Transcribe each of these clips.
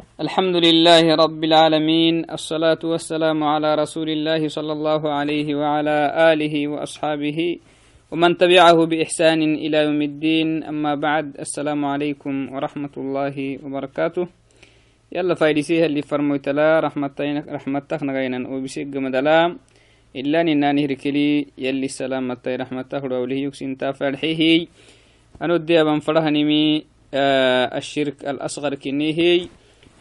الحمد لله رب العالمين الصلاة والسلام على رسول الله صلى الله عليه وعلى آله وأصحابه ومن تبعه بإحسان إلى يوم الدين أما بعد السلام عليكم ورحمة الله وبركاته يلا فايدسيها اللي فرموت لا رحمتك رحمتك نغينا وبسيق مدلا إلا ننا نهركلي يلي السلامة رحمتك وليه يكسين تافرحيه أنا ودي أبن فرهنمي آه الشرك الأصغر كنيهي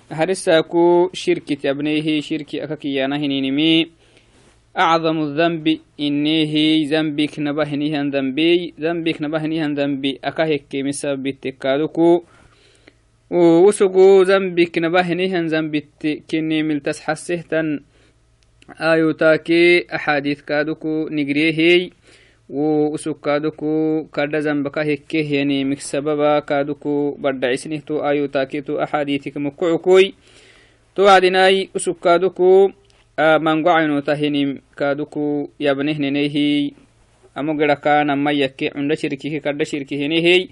harisaku shirki tabnehi shirki akakiyanahininimi acdamu dhanbi inehi zambik nabahinihan dhambiy zambik nabahinihan dhambi akahekemisabitekaaduku usugu zambik nabahinihan zambitte kinimiltas hasehtan ayutaaki axaadiidkaaduku nigriyehiy حسهتن آيوتاكي أحاديث كادوكو نجريهي وسكادوكو كرد زنبك هكيه يعني مكسببا كادوكو بدعسنه تو آيو تاكيتو أحاديثك مكعكوي تو عدناي سكادوكو mango cayno tahinim kaaduku yabnehnenehi amo geraka nama yakke cunda shirkihi kadda shirkihinehi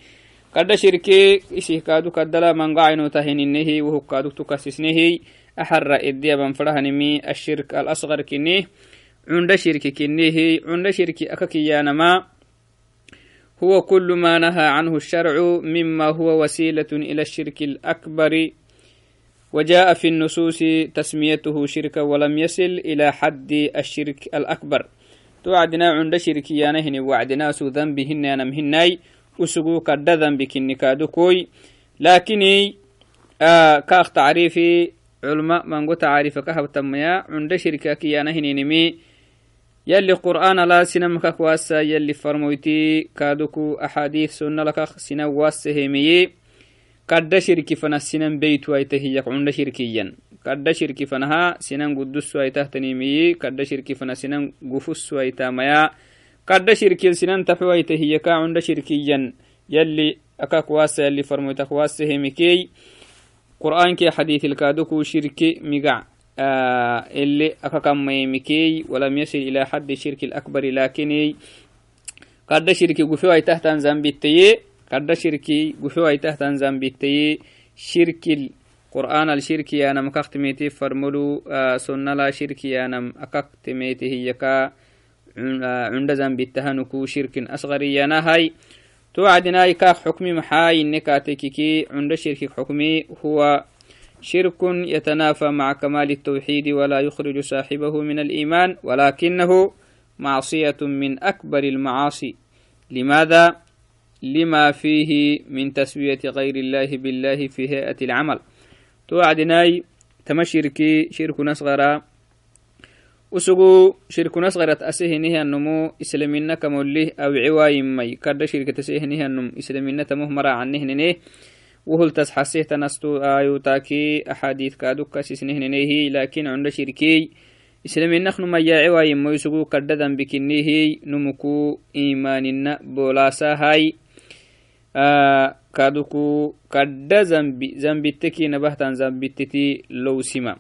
kadda shirki isih kaadu kaddala mango cayno tahininehi wuhuk kaaduk tukasisnehi axarra iddi aban farahanimi ashirk alasgar kinih عند شرك كنيه عند شرك أككيانما هو كل ما نهى عنه الشرع مما هو وسيلة إلى الشرك الأكبر. وجاء في النصوص تسميته شركا ولم يصل إلى حد الشرك الأكبر. توعدنا عند شرك يانهن وعدنا سو ذنبهن ينمهناي أسقو كد ذنبك النكادكوي لكني آه كاخ تعريفي علماء من تعريفك هبتميا عند شركك يانهن نمي يلي قرآن لا سنم كواسا يلي فرمويتي كادوكو أحاديث سنة لك سنة واسهمي قد شركي فنا سنن بيت ويتهيك عند شركيا قد شركي فنها سنن قدس ويتهتنيمي قد شركي فنا سنن قفس ويتاميا قد شركي سنن تفويتهيك عند شركيا يلي أكاك واسا يلي فرمويتك واسهمكي قرآن كي حديث الكادوكو شركي آه اللي أكاكم ميمكي ولم يصل إلى حد الشرك الأكبر لكن قد شركي قفوا تحت زنبتي قد شركي قفوا تحت زنبتي شرك القرآن الشركي أنا مكاختميتي فرملو آه سنة لا شركي أنا أكاختميتي هي كا عند زنبتها نكو شرك أصغري أنا هاي توعدنا كاك حكمي محاي نكاتيكي عند شرك حكمي هو شرك يتنافى مع كمال التوحيد ولا يخرج صاحبه من الإيمان ولكنه معصية من أكبر المعاصي. لماذا؟ لما فيه من تسوية غير الله بالله في هيئة العمل. توعدناي تمشركي شرك نصغر وسقو شرك نصغرت أسهنها النمو إسلامنا كموليه أو عواي مي كرد شركة أسهنها النمو إسلامنا تمهمرا عنه وهل تسحسيه تنستو آيو تاكي أحاديث كادوك كاسسنهنيهي لكن عند شركي إسلامي نخن ما يعوى يمو يسقو كرددا بكنيهي نمكو إيماننا بولاسا هاي. آه كادوكو كرد زنبي زنبتكي نبهتان زنبتتي لو سما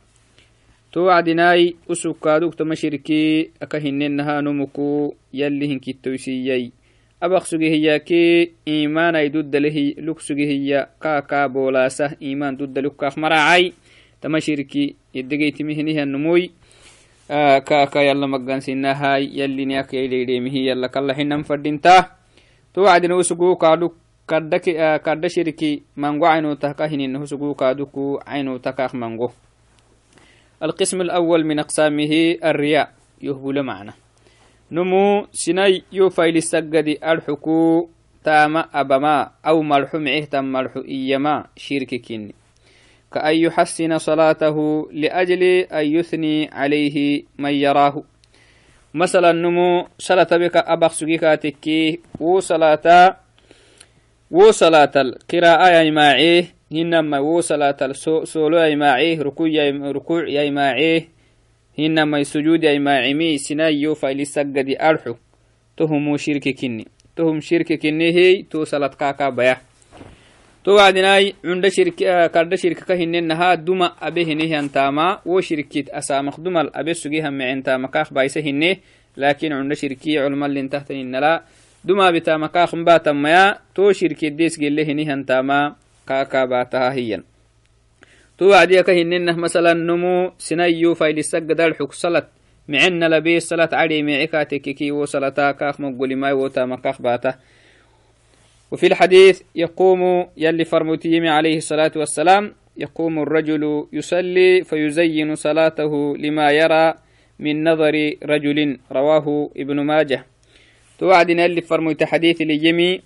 تو عدناي أسو كادوك تمشركي أكهننها نمكو يلي هنكتوسيي abaq sugihiyaki imanai duddalehi luk sugihiya kaka bolasah iman dudda lukkak maracai tama shirki iddegeitimihinihannumuy kaka yalla maggansinahai yalliniakyaidheidhemihi yalla kallahinan fadinta to wacdina usugu kaaduk kadda shirki mango caynutaka hininahu sugu kaaduku caynutakaak mango القسم الأول من أقسامه الرياء يهبل معنا نمو سناي يو فايل السجدي الحكو تاما أبما أو مرحو معه تم إيما شرك كني كأن يحسن صلاته لأجل أن يثني عليه من يراه. مثلا نمو صلاة بك أبخ سجيكاتك وصلاة وصلاة القراءة يا معيه إنما وصلاة السولو يا معيه ركوع يا معيه hinamai sujudi ai maacimi sinayo faili saggadi arxu tohumu shirki kinni tohum shirki kinihey to saladkaka baya to wacdinai cunda karda shirkika hinenaha duma abe hinehiantama wo shirkit asamak dumal abe sugihamecentamakak baisa hine lakin cunda shirki culmalintahtaninala duma bitamakak batamaya to shirkiddes gele hinihantama kaka bataha hiyan تو وعدي كهننه مثلا نمو سنيو فايل السجد الحك صلت. معنا لبي صلاة عدي معكاتك كي وصلتا. كاخ مقولي ما يوتا مكاخ باته وفي الحديث يقوم يلي فرموتيم عليه الصلاة والسلام يقوم الرجل يصلي فيزين صلاته لما يرى من نظر رجل رواه ابن ماجه. توعدنا اللي فرموت حديث لجمي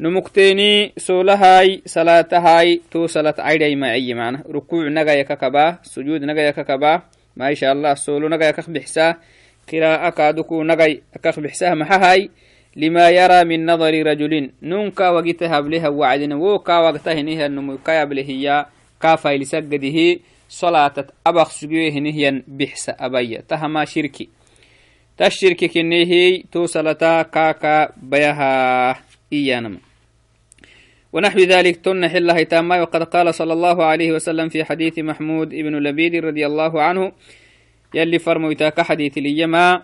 نمكتيني سولهاي صلاتهاي تو صلاة عيدي معي معنا ركوع نغا يككبا سجود نغا يككبا ما شاء الله سولو نغا يكخ بحسا قراءة كادوكو نغا يكخ بحسا محهاي لما يرى من نظر رجل نونكا وقتها بلها وعدنا. وكا وقتها نهي النمو كا بلهيا كافا لسجده. صلاة أبخ سجوه نهيا بحس أبيا. تهما شركي. تشركي كنهي تو صلاة كاكا بيها إيانما ونحو ذلك تنح الله تاما وقد قال صلى الله عليه وسلم في حديث محمود ابن لبيد رضي الله عنه يلي فرمويتاك حديث ليما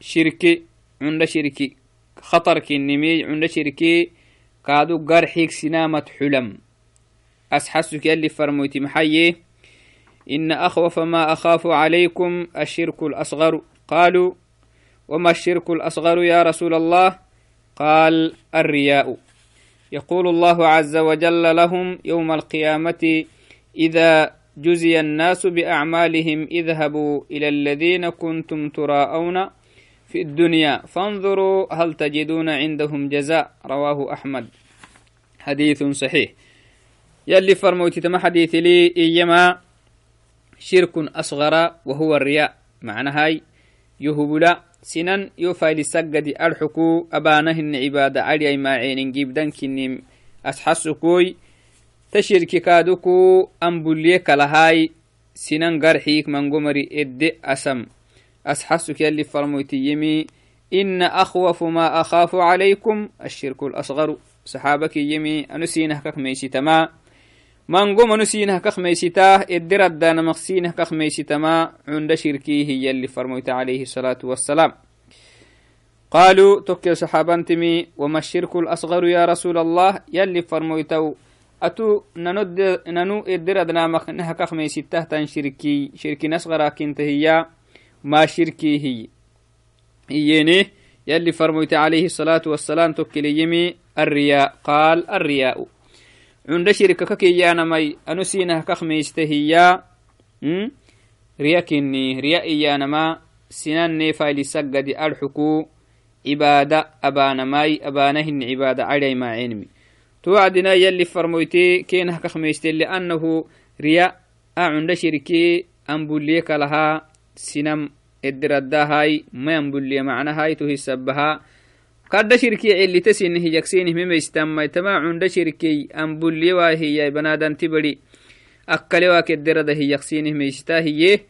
شركي عند شركي خطر كنمي عند شركي كادو قرحيك سنامة حلم. أسحسك يلي فرمويتي محيي إن أخوف ما أخاف عليكم الشرك الأصغر. قالوا وما الشرك الأصغر يا رسول الله؟ قال الرياء. يقول الله عز وجل لهم يوم القيامة إذا جزي الناس بأعمالهم اذهبوا إلى الذين كنتم تراءون في الدنيا فانظروا هل تجدون عندهم جزاء رواه أحمد. حديث صحيح. يلي فرموت تما حديث لي إيما شرك أصغر وهو الرياء. معنى هاي يهبلا سنن يوفايل سجد أرحكو أبانهن عبادة علي ما عين جيبدن كنم أسحسكوي تشرك كادوكو أنبوليك لهاي سنن قرحيك من قمري إد أسم أسحسك يلي فرموتي يمي إن أخوف ما أخاف عليكم الشرك الأصغر صحابك إدر الدان مقسينه كك ميسيتما عند شركيه يلي فرموت عليه الصلاة والسلام قالوا تكي صحابانتمي وما الشرك الأصغر يا رسول الله يلي فرموتو أتو ننو إدر أدنا مخنها كخ ميسيتاه تن شركي شركي نصغر كنتهيا ما شركي هي إيني يلي فرميت عليه الصلاة والسلام تكلي يمي الرياء قال الرياء عند شركة كيانا مي. أنسينه كخميستهيا رياء كني رياء إيانا ما. سنان نيفا لسجد الحكو عبادة أبانا ماي. أبانهن عبادة علي ما علمي توعدنا يلي فرميتي كينه كخميستي لأنه رياء عند شركي أنبوليك لها. sinam ediraddahay mayan bulliya macnahay to hisabaha kadda shirkiya celite sini hijaksinih memeistammaitama cunda shirkey an bulliyewa hiyai banadanti bari akkalewa kederada hijaksinih meisita hiye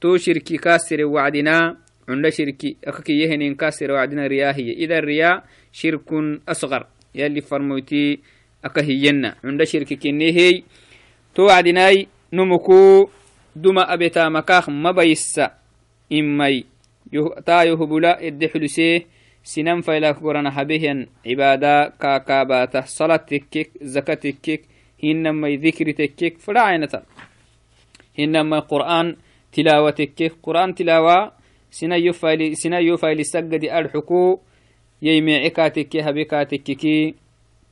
to shirki kasire wacdina cunda shirki akakiyehenin kasire wacdina riya hiye ida riya shirkun asgar yali farmoyti aka hiyenna cunda shirki kinihey to wacdinai numuku duma abetamakah mabayissa immai taa yohbula edde xulusee sinan faylak gorana habehyan cibaada kaakaabata sala tekkek zaka tekkek hinamai dhikri tekkek fadhacaynata hinamai qur'an tilaawa tekkek qur'an tilaawa sinayo fayli saggadi adxuku yaymeece kaa tekke habe kaa tekkeki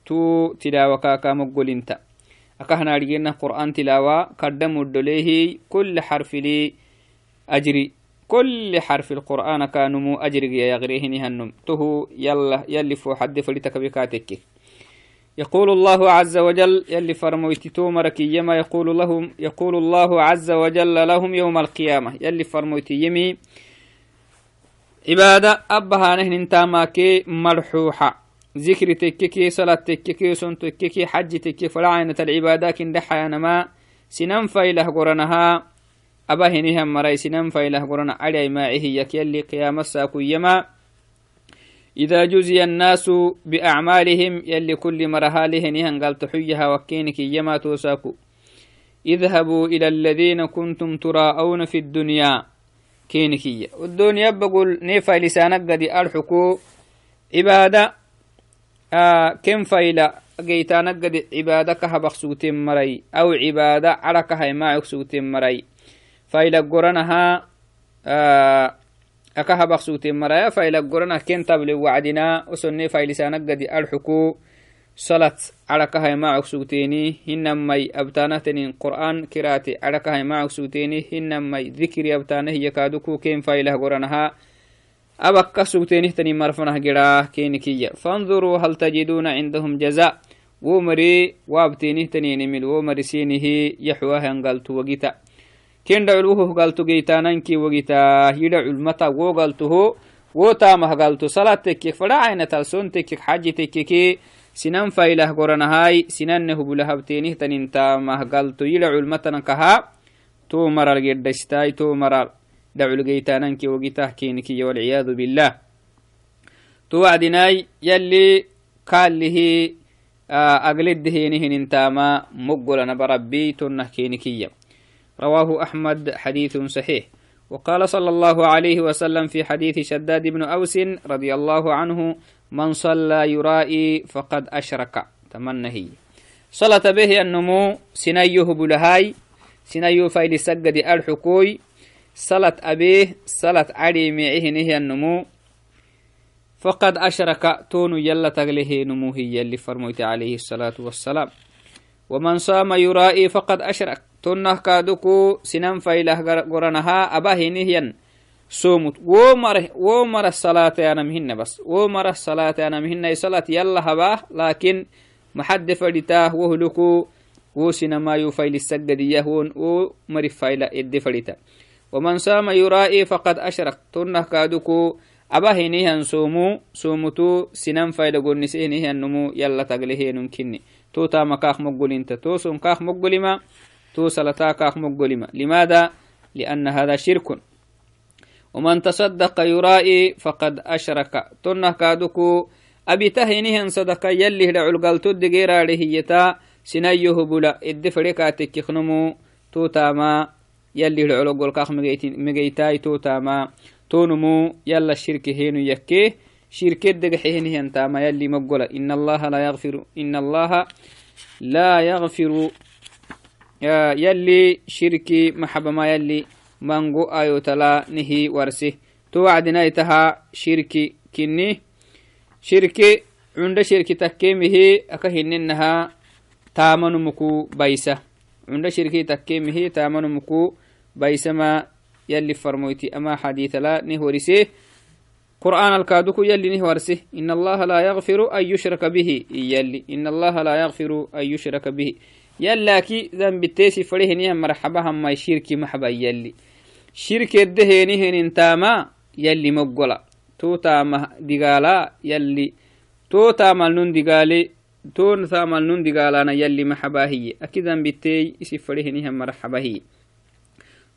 tu tilaawa kaakaamoggolinta akahnaadhigenah qur'an tilaawa kadda muddoleehi kulle xarfili ajri كل حرف القرآن كانمو أجرق يا يغريهن هنم. تهو يلا يلي فو حد فلتك بكاتك يقول الله عز وجل يلي فرمويتي مركي يما يقول لهم يقول الله عز وجل لهم يوم القيامة. يلي فرمويتي يمي عبادة أبها نهن انتاماكي مرحوحة ذكر تككي صلاة تككي سن تككي حج تككي فلعنة العبادة كن دحيا نما. سنن فايله قرنها. أبا هنيهم مريسنم فإله قرنا علي ماعه يكيلي قيام الساكو يما. إذا جزي الناس بأعمالهم يلي كل مرهاله نهن قال تحيها وكينك يما توساكو. اذهبوا إلى الذين كنتم تراءون في الدنيا. كينكية والدنيا بقول نيفا لسانك قد أرحكو. عبادة آه كم فايلا جيتانا قد عبادة كهبخ سوتين مري أو عبادة على كهي ما سوتين مري فايلا قرنها آه أكهبخ سوتين مري فايلا قرنها كن تبلي وعدنا وسني فايلسانا قد الحكو صلاة على كهي ما عكسوتيني هنمي أبتانتني قرآن كراتي على كهي ما عكسوتيني هنمي ذكر أبتانه يكادوكو كين فايله قرنها. أبكا سوتيني تني مرفنه قراه كينكية فانظروا هل تجدون عندهم جزاء. ومري وابتيني تنيني مل ومري سينه يحواه انقلت وقتا. كين دعوه قلت قيتاننكي وقتا يدعو المتا وقلته وتامه قلت صلاة تكيك فلا عين تلسون تكيك حاجة تكيكي sinan failah goranahai sinanne hubulahabtenih tanintamah galto yila culmatana kaha to maral geddaistai to maral daculgeytananki wogitah kenikiya walciyadu billah to wacdinai yalli kaalihi agleddehenihintama moggolana barabbi tonnah kenikiya رواه أحمد حديث صحيح. وقال صلى الله عليه وسلم في حديث شداد بن أوس رضي الله عنه من صلى يرائي فقد أشرك. تمنهي. صلاة به النمو سنيه بلهاي سنيه فايل سجد الحكوي صلاة أبيه صلاة علي معه نهي النمو. فقد أشرك تون يلا تغله نموه يلي فرميت عليه الصلاة والسلام. ومن صام يرائي فقد أشرك. تنه كادوكو سنن فايله قرنها أباه نهيا سومت ومره ومره الصلاة أنا مهنا بس. ومره الصلاة أنا مهنا صلاة يلا هباه لكن محد فلتاه وهلكو وسنا ما يفايل السجد يهون ومر فايل إد فلتا ومن سام يرائي فقد أشرك. تنه كادوكو أبا هنيهن سومو سومتو سنن فايل قنسي هنيهن نمو يلا تقليه نمكني تو تام كاخ مقل انت تو سوم كاخ مقل ما تو سلتا كاخ مقل ما لماذا؟ لأن هذا شرك. ومن تصدق يرائي فقد أشرك. تنه كادوكو. أبي تهينهن صدق يلي لعل قلتو دقيرا لهيتا. سنيه بلا إد فريكاتك يخنمو توتاما. يلي لعل قل كاخ مجيتاي توتاما. تونمو. يلا الشرك هينو يكيه شركة دقحيهن تاما. يلي مقولة إن الله لا يغفر إن الله لا يغفر يلي شركي محبة ما يلي mango ayotala nihi warse to wacdinaitaha shirki kinni shirki cunda shirki takkemihi aka hininaha taamanumuku baysa cunda shirki takkemihi taamanumuku baysama yalli farmoyti ama xadiitala nih warise قرآن الكادوك يلي نهورسه إن الله لا يغفر أن يشرك به يلي إن الله لا يغفر أن يشرك به التيسي فريه مرحبا هم ما يشيركي محبا يلي shirkedde heenihenin taama yalli moggola to taama digaala yalli to taamal nun digaale to taamal nun digaalana yalli maxabaahiye akidan bitteey isi fadhehenihan maraxabahiye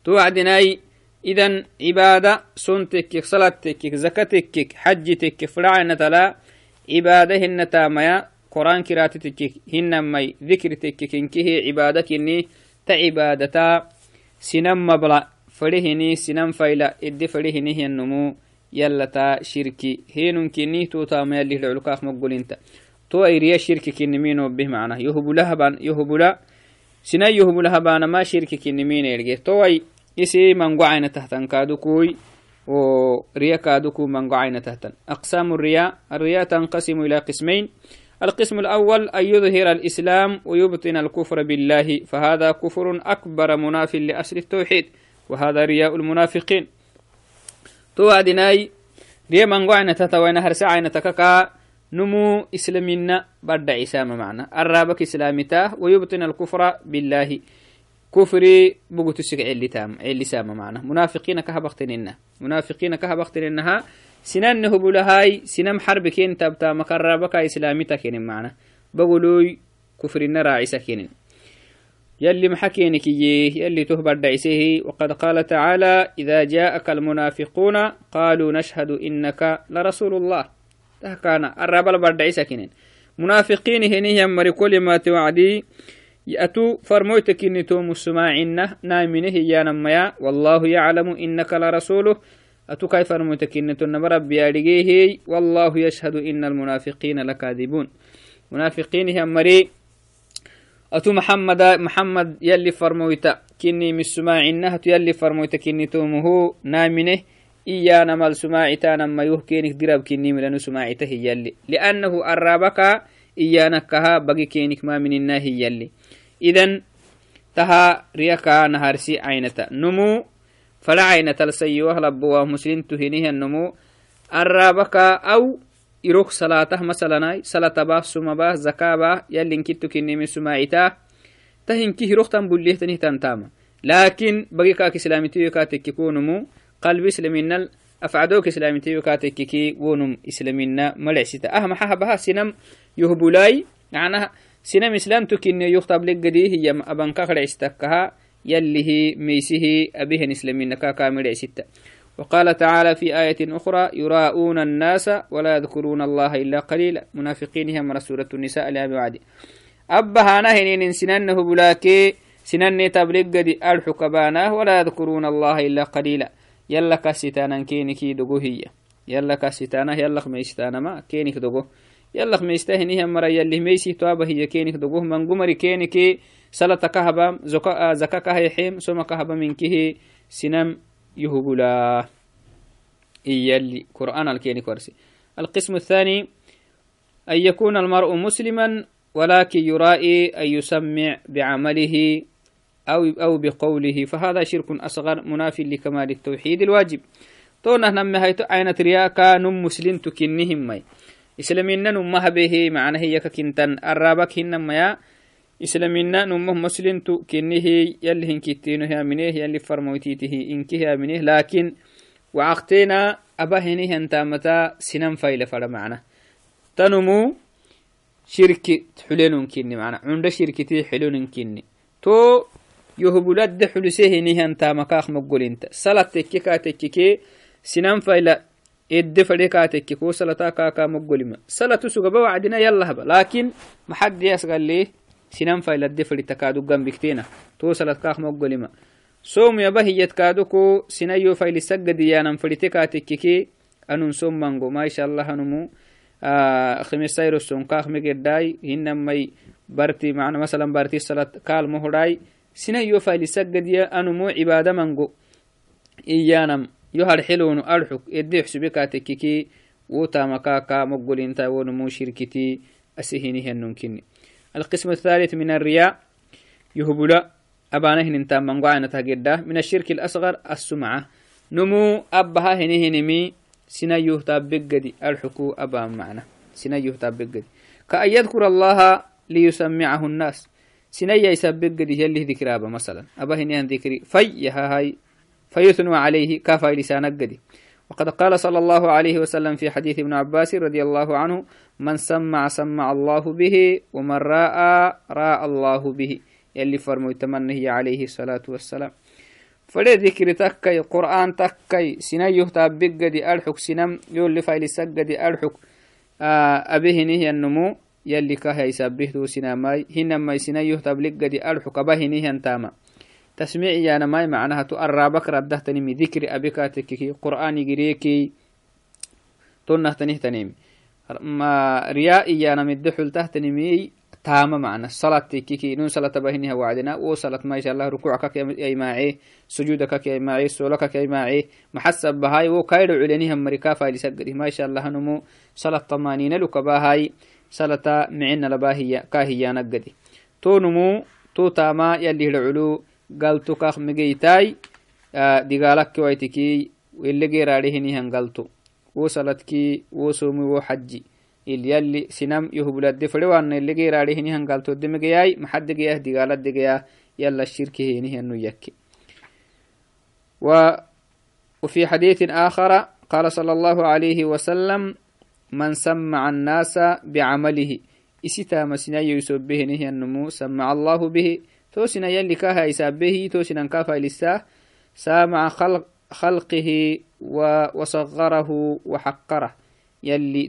to wacdinai idan cibaada son tekkek salat tekkek zaka tekkek xaji tekkek fadhacanatala cibaada hina taamaya hinamai dhikri tekkek inkihe cibaada kinni ta cibaadata sinan mabla فرهني سنن فايلا إدي فرهني هي النمو يلا تا شركي هينون كني تو تا ما يلي لعلكاخ مقول انت تو ايريا شركي كني مينو به معنا يهب لها بان يهب لا سنا يهب لها بان ما شركي كني مين يلقي تو اي يسي من قعين تحتن كادو كوي وريا كادوكو من قعين تحتن أقسام الرياء الرياء تنقسم إلى قسمين القسم الأول أن يظهر الإسلام ويبطن الكفر بالله فهذا كفر أكبر مناف لأصل التوحيد وهذا رياء المنافقين. توعدناي ريا من قعنا تتوين هرسعين تككا نمو إسلامنا بعد عسام معنا. الرابك إسلامته ويبطن الكفر بالله. كفري بقوت السقع اللي تام اللي سام معنا. منافقين كهبختننا منافقين كهبختننها سنان نهب لهاي سنم حرب كين تبتا مقربك إسلامتك معنا. بقولوي كفرنا راعي كينين يلي محكينك يلي تهبر دعسه وقد قال تعالى إذا جاءك المنافقون قالوا نشهد إنك لرسول الله. تهكانا الرب البردعسكين منافقين هني مري كل ما توعدي. يأتوا فرموتك إني توم السماعنا نامنه يا نميا. والله يعلم إنك لرسوله. أتو كيف المتكنة نما ربي أرجيه والله يشهد إن المنافقين لكاذبون. منافقين هم مري أتو محمد محمد يلي فرمويتا. كني من سماعنا يلي فرمويتا. كني تومه نامنه إيانا مال سماعتانا ما يهكينك درب كني ملنو سماعته يلي. لأنه أرابك إيانا كها بقي كينك ما من الناه يلي. إذن تها ريكا نهارسي عينتا. نمو فلا عينة السيوه لبوا مسلم تهينيه النمو. أرابك أو إروك صلاته مثلا صلاة باه سما باه زكاة باه يلي انكتو كني من سماعتا تهنكي هروك تنبوليه تنه تنتاما لكن بقي كاك إسلامتي كاتك يكونمو قلب إسلامنا أفعدوك إسلامتي كاتك كي ونم إسلامنا ملعسيتا. أهم حها سنم يهبولاي. معناها سنم إسلام تكين يخطب لك هي أبن كاكر عستكها يليه ميسه أبيه إسلامين كاكا ملعسيتا وقال تعالى في آية أخرى يراءون الناس ولا يذكرون الله إلا قليلا. منافقين هم سورة النساء لا بعد أبها نهن سننه بلاكي سنن تبلغ دي أرحك باناه ولا يذكرون الله إلا قليلا. يلا كستانا كينكي دقو هي. يلا كستانا يلا خميستانا ما كينك دقو يلا خميستهني هم مرة يلي ميسي توابه هي كينك دقو من قمري كينكي سلطة كهبا زكا كهي حيم سوما كهبا منكه سنم يهبلا. يلي قرآن الكيني كورسي. القسم الثاني أن يكون المرء مسلما ولكن يرائي أن يسمع بعمله أو أو بقوله. فهذا شرك أصغر مناف لكمال التوحيد الواجب. تونا نم هيت عين ترياكا نم مسلم تكنهم مي إسلامنا نمها به معنى هي كنتن الرابك هنما يا إسلامنا نمه مسلم تكنه يلي هنكتينه يا منه يلي فرموتيته إنكه يا منه لكن وعقتنا أبا هنه انتامتا سنم فايلة فلا معنا تنمو شركة حلين كني معنا عند شركتي حلون كني تو يهبولد حلسه هنه انتامكاخ مقول انت صلاة تكيكا تكيكي سنم فايلة إد فريقا تكيكو صلاة كاكا مقول ما صلاة سوغبا وعدنا يلا هبا لكن محد يسغل ليه سنم فايلة دفري تكادو جنبكتينا تو صلاة كاخ مقول ما soom yaba hiyyadkaaduku sinayo fayli saggadiyanan fadhitekaatikkiki anun som mango maisha allah anumu khimisairosson kaakmegedai hinamai barti mana masalan barti salat kaalmo hodai sinayo fayli saggadiya anumu cibaada mango iyanam yo harxilonu arxuk edde xubekaatekkiki wotamakaaka moggolinta wonumu shirkiti asihinihennunkini القسم الثالث من الرياء يهبلا أبانا هن تام من تهجدا من الشرك الأصغر السمعة. نمو أبها هن هنمي سنا يهتاب بقدي. الحكو أبا معنا. سنا يهتاب بقدي. كأن يذكر الله ليسمعه الناس. سنا يساب بقدي يلي ذكر أبا مثلا. أبا هن ذكري. في هاي فيثنوا عليه كافا لسان قدي. وقد قال صلى الله عليه وسلم في حديث ابن عباس رضي الله عنه من سمع سمع الله به ومن راى راى الله به. يلي فرمو تمنه عليه الصلاة والسلام. فلي ذكر تكي قرآن تكي سنيه تابقدي أرحك سنم يولي فايل سقدي أرحك. آه أبيه نهي النمو يلي كهي سبهتو سناماي هنما سنيه تبلقدي أرحك أبيه نهي انتاما تسميع يا نماي معناها تؤرابك ردهتني من ذكر أبيك تككي قرآن جريكي تنه تنه تنيمي ما رياء يا نمدحل تهتنمي تاما معنا الصلاة تكيكي نون صلاة بهنها وعدنا. وصلاة ما شاء الله ركوعك يا معي سجودك يا معي سولك يا معي محسب بهاي. وكايرو علينيها مريكا فايل سجري ما شاء الله نمو صلاة طمانين لك بهاي. صلاة معنا لباهية كاهية نقدي. تو نمو تو تاما يلي العلو قالتو كاخ مجيتاي آه دقالك ويتكي واللي غير عليه قالتو وصلتكي وصومي وحجي ilyalli sinam yohubuladde fedhewaana ilegeeraadhe hini hangaltoddemegeyai maxadegeyah digaaladegeyah yala shirki henihianu yakke وفي حديث آخر قال صلى الله عليه وسلم من سمع الناس بعمله إستا مسنا يوسف به نهي النمو سمع الله به توسنا يلي كاها إسابه توسنا كافا لساه سامع خلق خلقه وصغره وحقره. يلي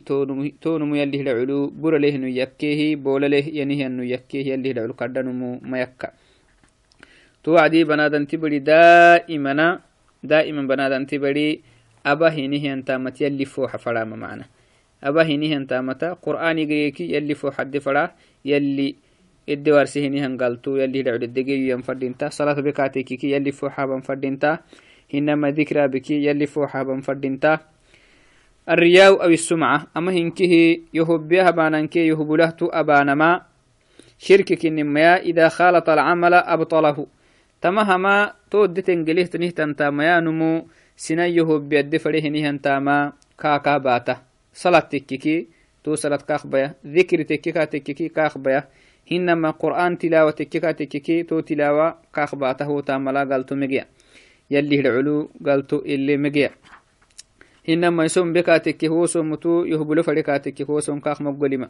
تونم يلي العلو بر له نو يكيه بول له ينه نو يكيه يلي العلو كدنمو ما يكا توعدي بنادن تبري دائما دائما بنادن تبري أبا هنيه أنتامت يلي فوح فراما معنا أبا هنيه أنتامتا قرآن يجيكي يلي فوح حد فرا يلي سهنيهن قالتو يلي دعو الدقي ينفردينتا صلاة بكاتيكي يلي فوحا بنفردينتا إنما ذكرى بك يلي فوحا بنفردينتا الرياء أو السمعة. أما هنكه يهب بها بانانك يهب له أبانما. شركك إنما إذا خالط العمل أبطله. تمهما تود تنجليه تنه تنتاما نمو سنا يهب بيد فريه نهن تاما كاكا باتا. صلاة تككي تو صلاة كاخبيا. ذكر تككا تككي كاخبيا. Hinama qur'an tilawa tekkeka tekkeki to tilawa kakbatahu tamala galto megeya yalli hidculu galto ile megeya hinama ison beka tekke hoson mutu yohbulo fade ka tekke hoson kak moggolima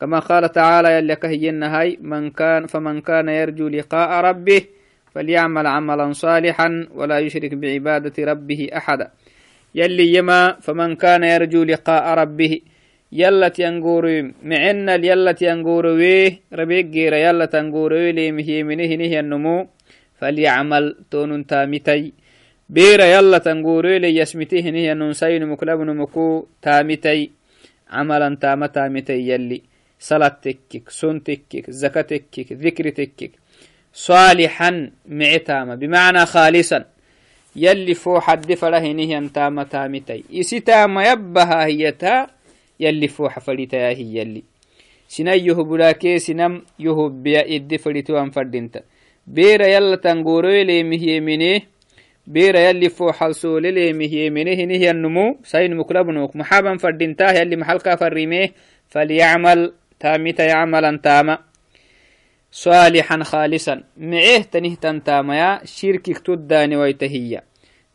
كما قال تعالى يلي كهينهاي من كان فمن كان يرجو لقاء ربه فليعمل عملا صالحا ولا يشرك بعبادة ربه أحدا يلي يما فمن كان يرجو لقاء ربه يلا تيانغوري معنا يلا تيانغوري ربيك يلا تنغوري لي مهي منه نهي النمو. فليعمل تون تامتي. بيرا يلا تنغوري لي يسمته نهي النسين مكلب نمكو تامتي. عملا تام تامتي يلي. صلاة تكك سن تكك زكاة تكك ذكر تكك صالحا معتاما بمعنى خالصا. يلي فو حد فله نهي تام تامتي. إسي تام يبها هي تا يلي فوح فليتا هي يلي. سنا يهبلاكي سنم يهبيا إد فليتو أن فردينتا. بيرا يلا تنغورو لي مهي منيه بيرا يلي فوح السول لي مهي منيه نهي النمو. سين مكلبنوك محابا فردينتا. يلي محلقا فرميه فليعمل تامتا يعملا تاما. صالحا خالصا. معيه تنه تنتاميا شركك تداني ويتهيا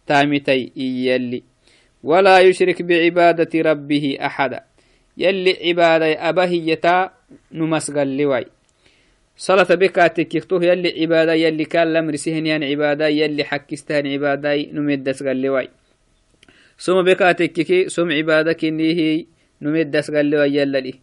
تامتي يلي. ولا يشرك بعبادة ربه أحدا. يلي عبادة أبهيتا نمسغل لواي. صلاة بكاتك يختوه يلي عبادة يلي كان لم رسيهن يعني عبادة يلي حكستهن عبادة نمد سغل لواي سوم بكاتك سوم عبادة كنيه نمد سغل لواي يلا لي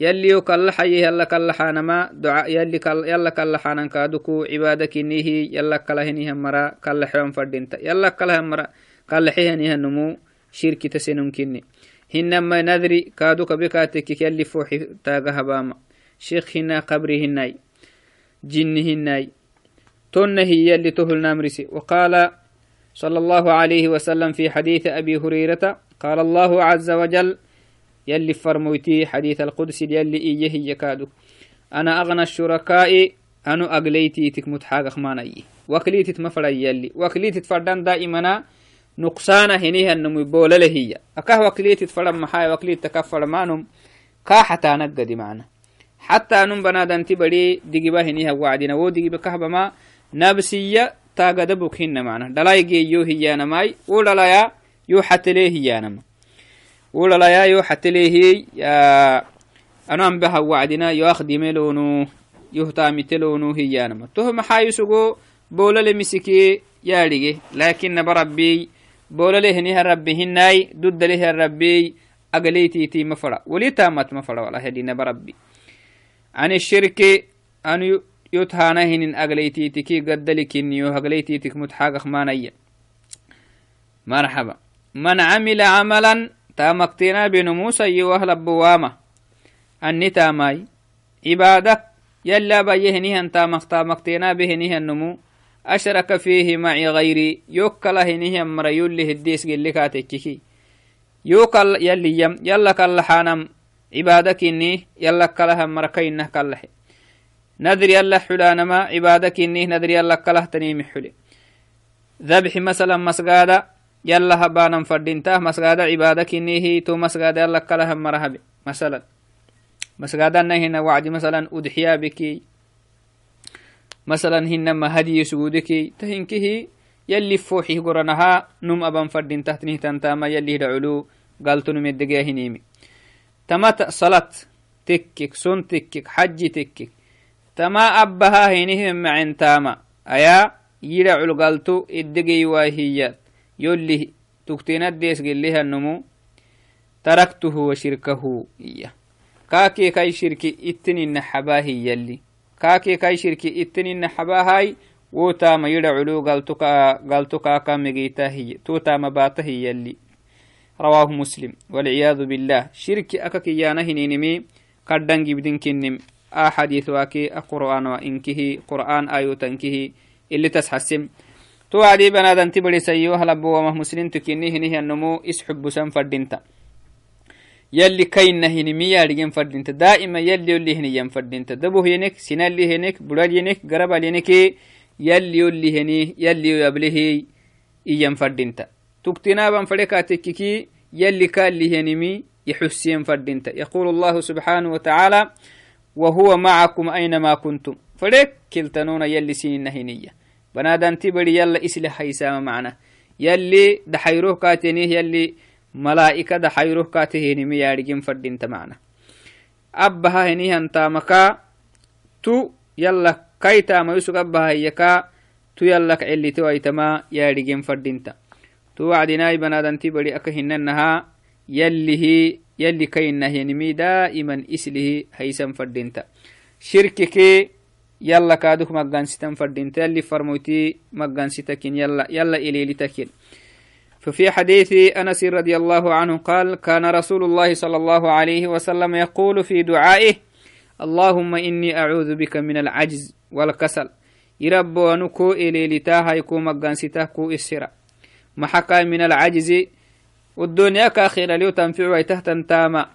يلي يكل حي يلا كل حانما دعاء يلي كل يلا كل حانن كادوكو عبادة كنيه يلا كلهني همرا كل حيوم فردينتا يلا كل همرا كل حيهني هنمو شركي تسنن كني نذري كادو كبكاتك يلي فوحي تاغا هباما. شيخ هنا قبري هناي جن هناي تن هي اللي تهل نامرسي. وقال صلى الله عليه وسلم في حديث أبي هريرة قال الله عز وجل يلي فرمويتي حديث القدس يلي إيه هي كادو. أنا أغنى الشركاء أنو أقليتي تكمت حاجة خماني وكليتي تمفري يلي. وكليتي تفردان دائما نقصانا هنيها النمو بولا هي أكاه وكليت تفرم محاي وكليت تكفر مانم كا حتى نقدي معنا. حتى نم بنادن تبري دقيبا هنيها وعدنا. و دقيبا كهبا ما نبسية تاقد بكهن معنا. دلاي يو هي نماي. ودلايا يو حتى ليه هي نما ودلايا يو حتى ليه يا أنا أم بها وعدنا. يو أخدي ملونو يهتامي تلونو هي نما تهم حايسوغو بولا لمسكي ياريجي لكن بربي بولا هنيها ربي هناي دد له ربي أقليتي تي مفرا. ولي تامت مفرا ولا هدينا بربي. عن الشرك أن يتهانا هنين أقليتي تكي قد لكن يو أقليتي تك متحاقق مانيا مرحبا. من عمل عملا تامكتنا بنموسى يوهل بوامة أني تاماي. عبادك يلا بيهنيها تامك تامكتنا بهنيها النمو أشرك فيه معي غيري. يوكل هنيه مر يولي هديس قل لك تككي يوكل يلي يم. يلا كل حانم. عبادك إني يلا كلها مركينه كله. ندري يلا حلانما عبادك إني ندري يلا كله تنيم حلي. ذبح مثلا مسجادة يلا هبانا فردينته مسجادة عبادك إني هي تو مسجادة يلا كلها مرهب مثلا. مسجادة هنا وعد مثلا. أضحيا بكي. مثلا هنما هدي سجودك تهنكه يلي فوحي قرنها نم أبان فردين تحتنه تنتاما يلي دعلو قالتو نمدقيا هنيمي تمت صلاة تكك سن تكك حج تكك. تما أبها هنهم معن تاما. أيا يدعو قالتو الدقي واهيات. يلي تكتينات ديس قلها النمو تركته وشركه إياه. كاكي كاي شركي اتني النحباهي يلي. Kaake kai shirki ittinina xabahay wo tama yida culu galtuka galtukaaka megita hiye to tama baata hiyalli رواه مسلم والعياذ بالله شرك أكك يانا هنينمي قدن جبدن كنم أحاديث واكي القرآن وإنكه قرآن آيو تنكه اللي تسحسم تو عدي بنادن تبري سيوها لبو ومه مسلم تكيني هنيه النمو اسحب سن فردنتا يلي كاين هنمي يارجين فردنتا دائما يلي يلي هنيا فردنتا دبو هنك سنالي هنك برال هنك قرب هنك يلي يلي هني يلي يبله إيام فردنتا تكتنابا فلكاتككي يلي كالي هنمي يحسين فردنتا يقول الله سبحانه وتعالى وهو معكم أينما كنتم. فلك كلتنون يلي سنين نهينية بنادان تبري يلا إسلي حيسام معنا. يلي دحيروه كاتنيه يلي malaa'ikada xayruh kaatiheenimi yaadhigin fadhinta macna. Abbaha henihantaamaka tu yallak kaitaamaysug abbahayyaka tu yallak celitewaitama yaadhigin fadhinta. Tu wacdinaai banaadanti bari aka hinanaha yallihi yalli kainahenimi daa'iman islihi haysan fadhinta. Shirkike yalla kaaduk maggansitan fadhinta yalli farmoyti maggansitakin yalla yalla ililitakin ففي حديث أنس رضي الله عنه قال كان رسول الله صلى الله عليه وسلم يقول في دعائه اللهم إني أعوذ بك من العجز والكسل. يربو أنكو إلي لتاها يكو مغانسته كو إسرا محكا من العجز. والدنيا كاخيرا ليو تنفع ويتهتن تاما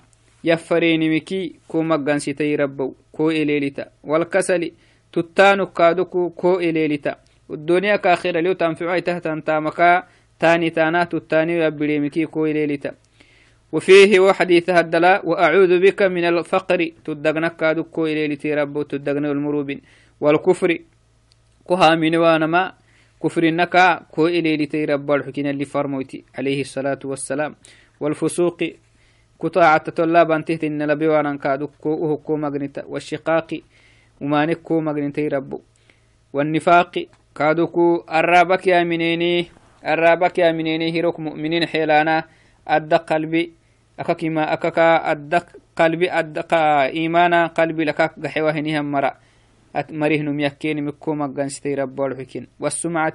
يفريني مكي كو مغان ستي ربو كو إليلتا والكسل تتانو كادوكو كو إليلتا والدنيا كاخيرا ليو تنفع ويتهتن تامكا تاني تانا تتاني ويبري مكي كو إليلتا وفيه وحديث هدلا وأعوذ بك من الفقر. تدقنك كادوكو كو إليلتي ربو تدقن المروبين. والكفر كها من وانما. كفرنك كو إليلتي رب الحكين اللي فرموتي عليه الصلاة والسلام. والفسوق كطاعة طلاب أنتهت إن لبيوانا كادو كو مغنتا والشقاق ومانك كو مغنتي ربو. والنفاق كادو كو الرابك يا منيني. الرابك يا منيني هيروك مؤمنين حيلانا أدى قلبي أكاك ما أكاكا أدى قلبي أدى إيمانا قلبي لكاك قحوة هنيهم مرأ. مريهنم يكين مكو مغانستي ربول حكين والسمعة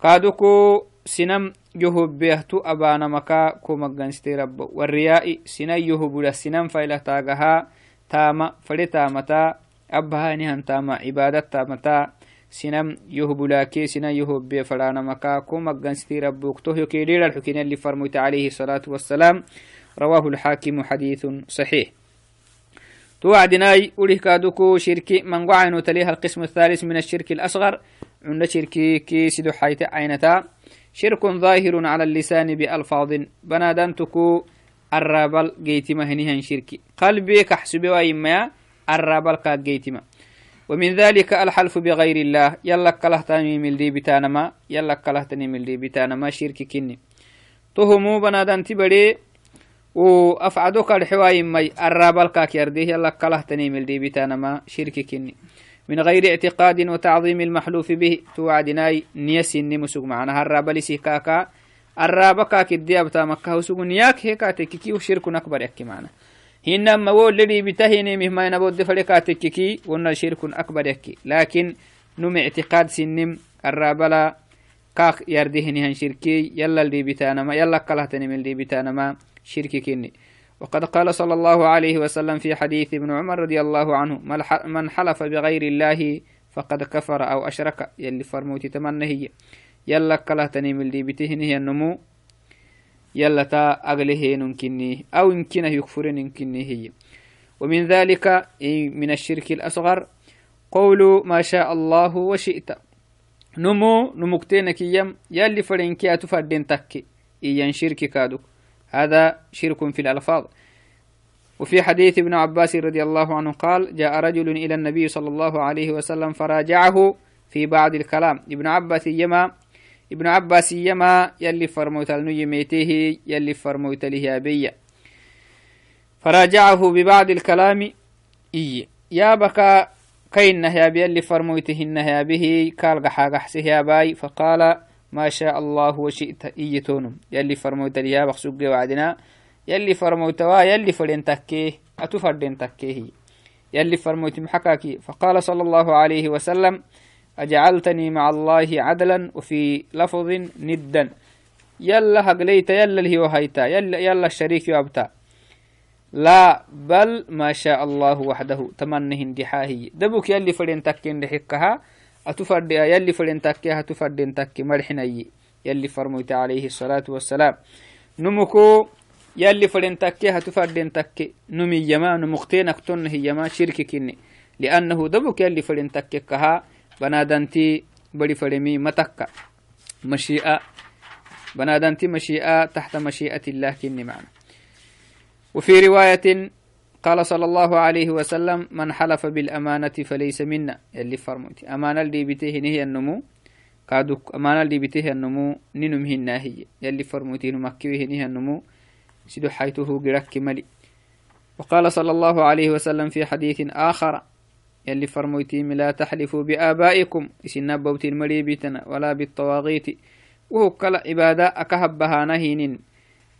قادوكو سنم يهب بيهتو أبانا مكا كو مغانستي رب. والرياء سنا يهب لسنم فايلة تاغها تاما فلي تامتا أبها نهن تاما عبادة تامتا. سنم يهب لكي سنا يهب بي فلانا مكا. كو مغانستي رب وقتو يكيليل الحكين اللي فرموت عليه الصلاة والسلام. رواه الحاكم حديث صحيح. توعدناي أوليه كادوكو شركي من قعينو تليها القسم الثالث من الشرك الأصغر. عند شركي كي سدو حيت عينتا. شرك ظاهر على اللسان بألفاظ. بنادنتكو الرابل جيتما هنيهن شركي. قلبي كحسبي وإما الرابل كا جيتما. ومن ذلك الحلف بغير الله. يلا كلهتني من دي بتانما. يلا كلهتني من دي بتانما. شركي كني. تهمو بنادنتي بدي وأفعدوك الحواي مي. الرابل كاك يرديه يلا كله تنيم الديبتانا ما شرك كني. من غير اعتقاد وتعظيم المحلوف به. توعدناي. نيسي نمسك معنا. الرابل سيكاكا. الرابا كاك الديابتا مكة. وسوق نياك هيكا تككي وشرك أكبر يكي معنا. هنما وول لدي بتهيني مهما ينبود فلكا تككي ونا شرك أكبر يكي. لكن نم اعتقاد سنم الرابلا كاك يردهني هن شركي يلا الدي بتانما يلا كلهتني من الدي بتانما شرك كني وقد قال صلى الله عليه وسلم في حديث ابن عمر رضي الله عنه من حلف بغير الله فقد كفر أو أشرك. يلي فرموتي تمنى هي يلا كلا تنيم اللي بتهنه النمو يلا تا أغله ننكني أو يمكنه يكفر ننكني هي. ومن ذلك من الشرك الأصغر قول ما شاء الله وشئت. نمو نمكتينك يم يلي فرنكي أتفردين تكي. إيان شرك كادوك هذا شرك في الألفاظ. وفي حديث ابن عباس رضي الله عنه قال جاء رجل إلى النبي صلى الله عليه وسلم فراجعه في بعض الكلام. ابن عباس يما ابن عباس يما يلي فرموت الميته يلي فرموت له فراجعه ببعض الكلام. إي. يا بكا كين يا بي يا به قال قحا قحسه يا باي. فقال ما شاء الله وشئت. إيتونم يلي فرموت ليا بخسوق وعدنا. يلي فرموت وا يلي فرين تكيه. أتو فردين تكيه. يلي فرموت محكاكي فقال صلى الله عليه وسلم أجعلتني مع الله عدلا وفي لفظ ندا. يلا هقليت يلا اللي هو هيتا يلا يلا الشريك يابتا لا بل ما شاء الله وحده. تمنه اندحاهي دبك يلي فرين تكين لحكها أتفرد يلي فرين تكيها تفرد تكي مرحني. يلي فرميت عليه الصلاة والسلام. نمكو يلي فرين تكيها تفرد تكي. نمي يما نمختين اكتن هي يما شرك كني لأنه دبك يلي فرين تكيكها بنادنتي بدي فرمي متكا مشيئة بنادنتي مشيئة تحت مشيئة الله كني معنا وفي رواية قال صلى الله عليه وسلم من حلف بالأمانة فليس منا. يلي فرموتي أمانة اللي بتيه هي النمو كادوك أمانة اللي بتيه النمو ننمه الناهية يلي فرموتي نمكيه هي النمو سيدو حيته قرك ملي وقال صلى الله عليه وسلم في حديث آخر يلي فرموتي لا تحلفوا بآبائكم. إسنا بوتي المريبتنا ولا بالطواغيت. وهو كلا عبادة أكهبها نهين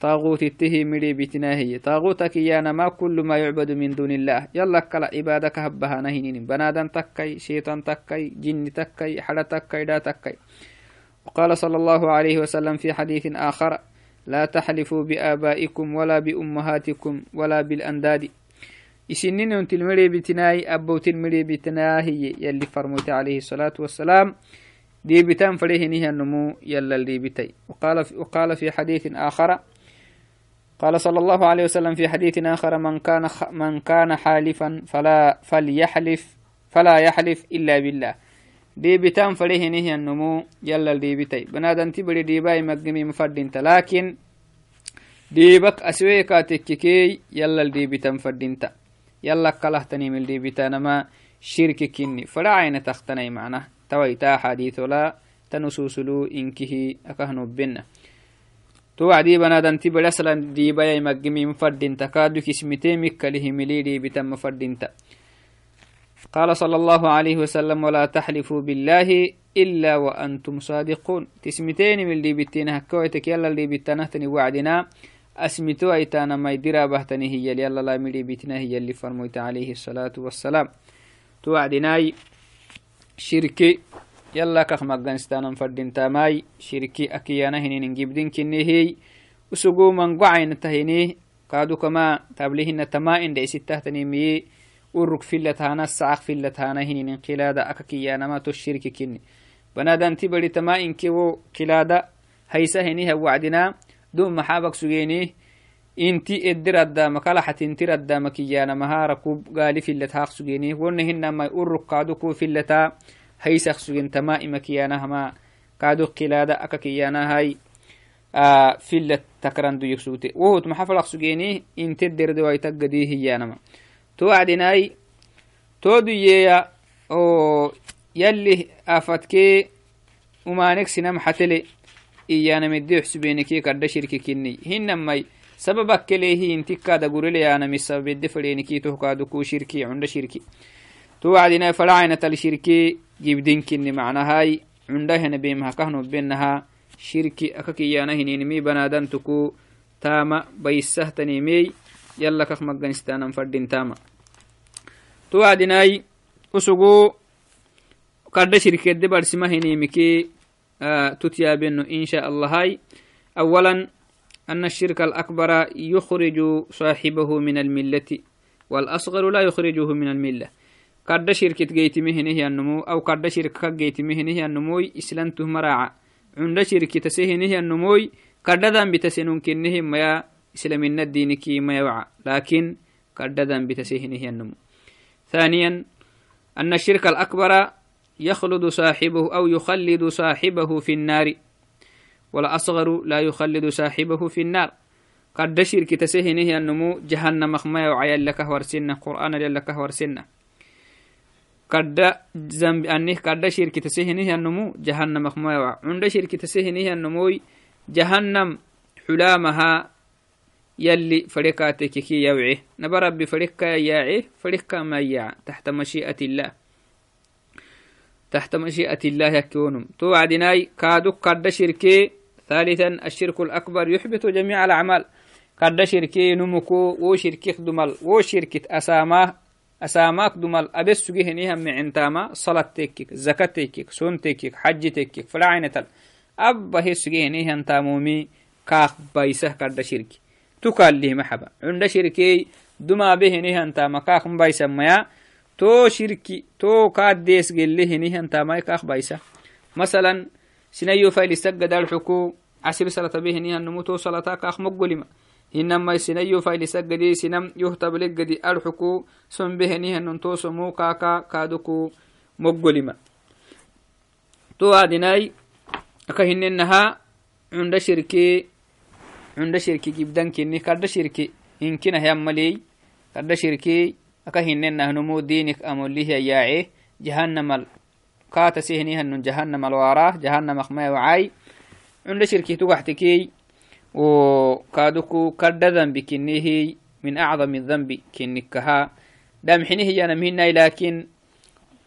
طاغوت التهي مري بتناهي طاغوتك يانا ما كل ما يعبد من دون الله. يلا كلا عبادك هبها نهينين. بنادم تكي شيطان تكي جن تكي حدا تكي دا تكي وقال صلى الله عليه وسلم في حديث آخر لا تحلفوا بآبائكم ولا بأمهاتكم ولا بالأنداد. المري بتناهي أبوت المري بتناهي يلي فرموت عليه الصلاة والسلام. دي بتان فريه نهي النمو يلا اللي بتي وقال في, وقال في حديث آخر. قال صلى الله عليه وسلم في حديث آخر من كان من كان حالفا فلا فليحلف فلا يحلف إلا بالله. دي بتان فريه نهي النمو يلا دي بتاي بنادن تبري دي باي مقمي مفردين لكن دي بك أسويكا تككي يلا دي بتان فردينتا يلا كله تنيم دي بتانا ما شرك كني. فلا عين تختني معنا. تويتا حديث لا تنسوسلو إنكه أكهنو بنا. تو وعدي بنادنتي بلسلا ديبا يمقمي مفردين تكادو كسمتي مكاله مليدي بتم مفردين قال صلى الله عليه وسلم ولا تحلفوا بالله إلا وأنتم صادقون. تسمتين من اللي بتنا هكويتك يلا اللي بتنهتني وعدنا. أسمتو أيتانا ما يدرى بهتني هي يلا لا ملي بتنا هي اللي فرميت عليه الصلاة والسلام. توعدناي شركي يلا كخ مغانستان فردين تاماي شركي أكيانا هنين نجيبدين كنهي وسقو من قعين تهيني كادو كما تابليهن تما إن دي ستة مي. ورك فيلة هانا السعق فيلة هانا هنين قلادة أككيانا ما تشرك كني. بنادان تبري تما إن كيو قلادة هيسا هنيها وعدنا دون محابك سجيني inti eddiraddaama kalaxatintiraddaama kiyyaana mahaara kub gaali fillet sugini wonnehinamai urrukkaadu kuu filletaa haysak sugen tamaa'ima kiyaanahama kaado qilaada aka kiyaanahai fillet takran duyek sugte wohut maxa falaq sugeni inte derdewaitakgadii hiyaanama to wacdinai to duyeya o yalli afatkee umanek sinam xatele iyaanamedde xsubenike kadda shirki kinni hinamai sababakelehi intikkaada gureleyaanami sababedde fadhenikitohkaadukuu shirki cunda shirki to wacdinai falacainatal shirki jibdinkini macnahai cundahena bemhakahnobenaha shirki akakiyana hininimi banadantuku tama baisahtanimey yala kak maganistanan fadin tama to wacdinai usugu kadda shirkedde barsima hinimiki آه، تتيا بأنه إن شاء الله. هاي أولا أن الشرك الأكبر يخرج صاحبه من الملة والأصغر لا يخرجه من الملة. قد شرك تجيت مهنه النمو أو قد شرك تجيت مهنه النمو إسلام مراعة عند شرك تسهنه النمو قد ذا بتسنون كنه ما إسلام الدين كي ما يوعى. لكن قد ذا بتسهنه النمو. ثانيا أن الشرك الأكبر يخلد صاحبه أو يخلد صاحبه في النار. والأصغر لا يخلد صاحبه في النار. قد شرك تسهنه النمو جهنم مخما وعيا لك ورسنة قرآن لك ورسنة kadda zambi anih kadda shirkitasehinihiannomu jahannam akmayawa cunda shirkitasehinihiannomoy jahannam xulaamaha يلي فريقات كي يوعي. نبى ربي فريق ياعي فريق ما ياع تحت مشيئة الله. تحت مشيئة الله يكونم. توعدناي كادو قد شركي ثالثا الشرك الأكبر يحبط جميع الأعمال. قد شركي نمكو وشركي خدمل وشركة أساماه أساماك دمال. أبس سجيه نيهم معنتاما صلاة تكيك زكاة تكيك سون تكيك حج تكيك فلا عينتل abba hesugehenihan taamumi kaaq baysah kadda shirki tukaalih maxaba cunda shirkey dumabehenihan taama kaaq mbaysamaya to shirki to kaaddees gelehenihan taamai kaaq baysa masalan sinayo failisaggadalxuku casir salata behenihan numu to salata kaaq moggolima hinamai sinayo failisagadi sinam yohtablegadi arxuku son behenihanun to somu kaaka kaaduku moggolima to adinai aka hinenaha cunda shirki cunda shirki gibdankini kadda shirki hinkinah yammaley kadda shirki aka hinenah numu dinik amolihya yaace jahannamal kaata sehnihanun jahannamal waara. Jahannamak maya wacai cunda shirki tugaxtikey وكادوكو كرد ذنب كنيه من أعظم الذنب كنكها دام حينه يانم هنا لكن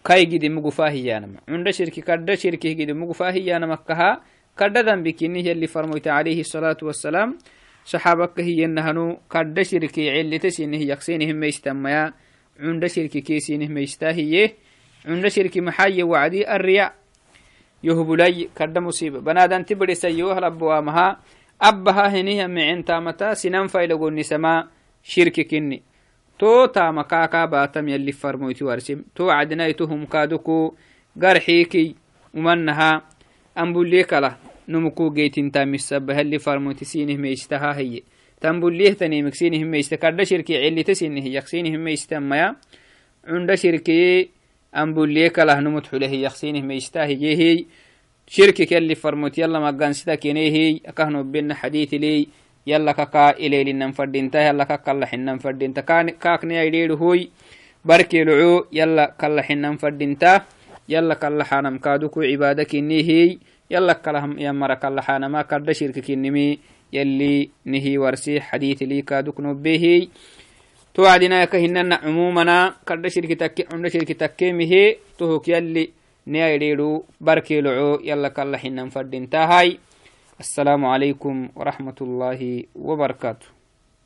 كاي جدي مقفاه يانم عند شركي كرد شركي جدي مقفاه يانم كها كرد ذنب كنيه اللي فرميت عليه الصلاة والسلام صحابك هي النهنو كرد شركي علي تسينه يقسينهم ميستميا عند شركي كيسينه ميستاهيه عند شركي محاي وعدي الرياء يهبلي كرد مصيبة. بنادان تبري سيوه لبوامها abbaha heniha micintamata sinan failagonisama shirki kinni to tama batam yalli farmoyti warsim to cadnaitu humkaduku garxiiki umanaha ambulie kala numuku geytintamisaba halli farmoyti sinih meistaha heye tambuliehtaniimik sinih meista kadda shirki cilita sinih yak sinih meistanmaya cunda shirkiye ambulie kalah numut xulehi yak sinih meista hiyehiy shirki kelli farmut yalla magansida kenehi akahno benna hadithi ley yalla kaka ilelinan fadinta yalla kakalaxinan fadinta kaakneyaidheedu hoy barkeeloco yalla kalaxinan fadinta yalla kalaxanam kaaduku يلا كلهم يا مرك الله حانا. ما كرد شركك النمي يلي نهي ورسي. حديث ليك دكن به توعدنا يا كهننا عمومنا. كرد شركتك عند شركتك مهي. توك يلي نيريرو بركي لعو. يلا كلهم فرد انتهاي السلام عليكم ورحمة الله وبركاته.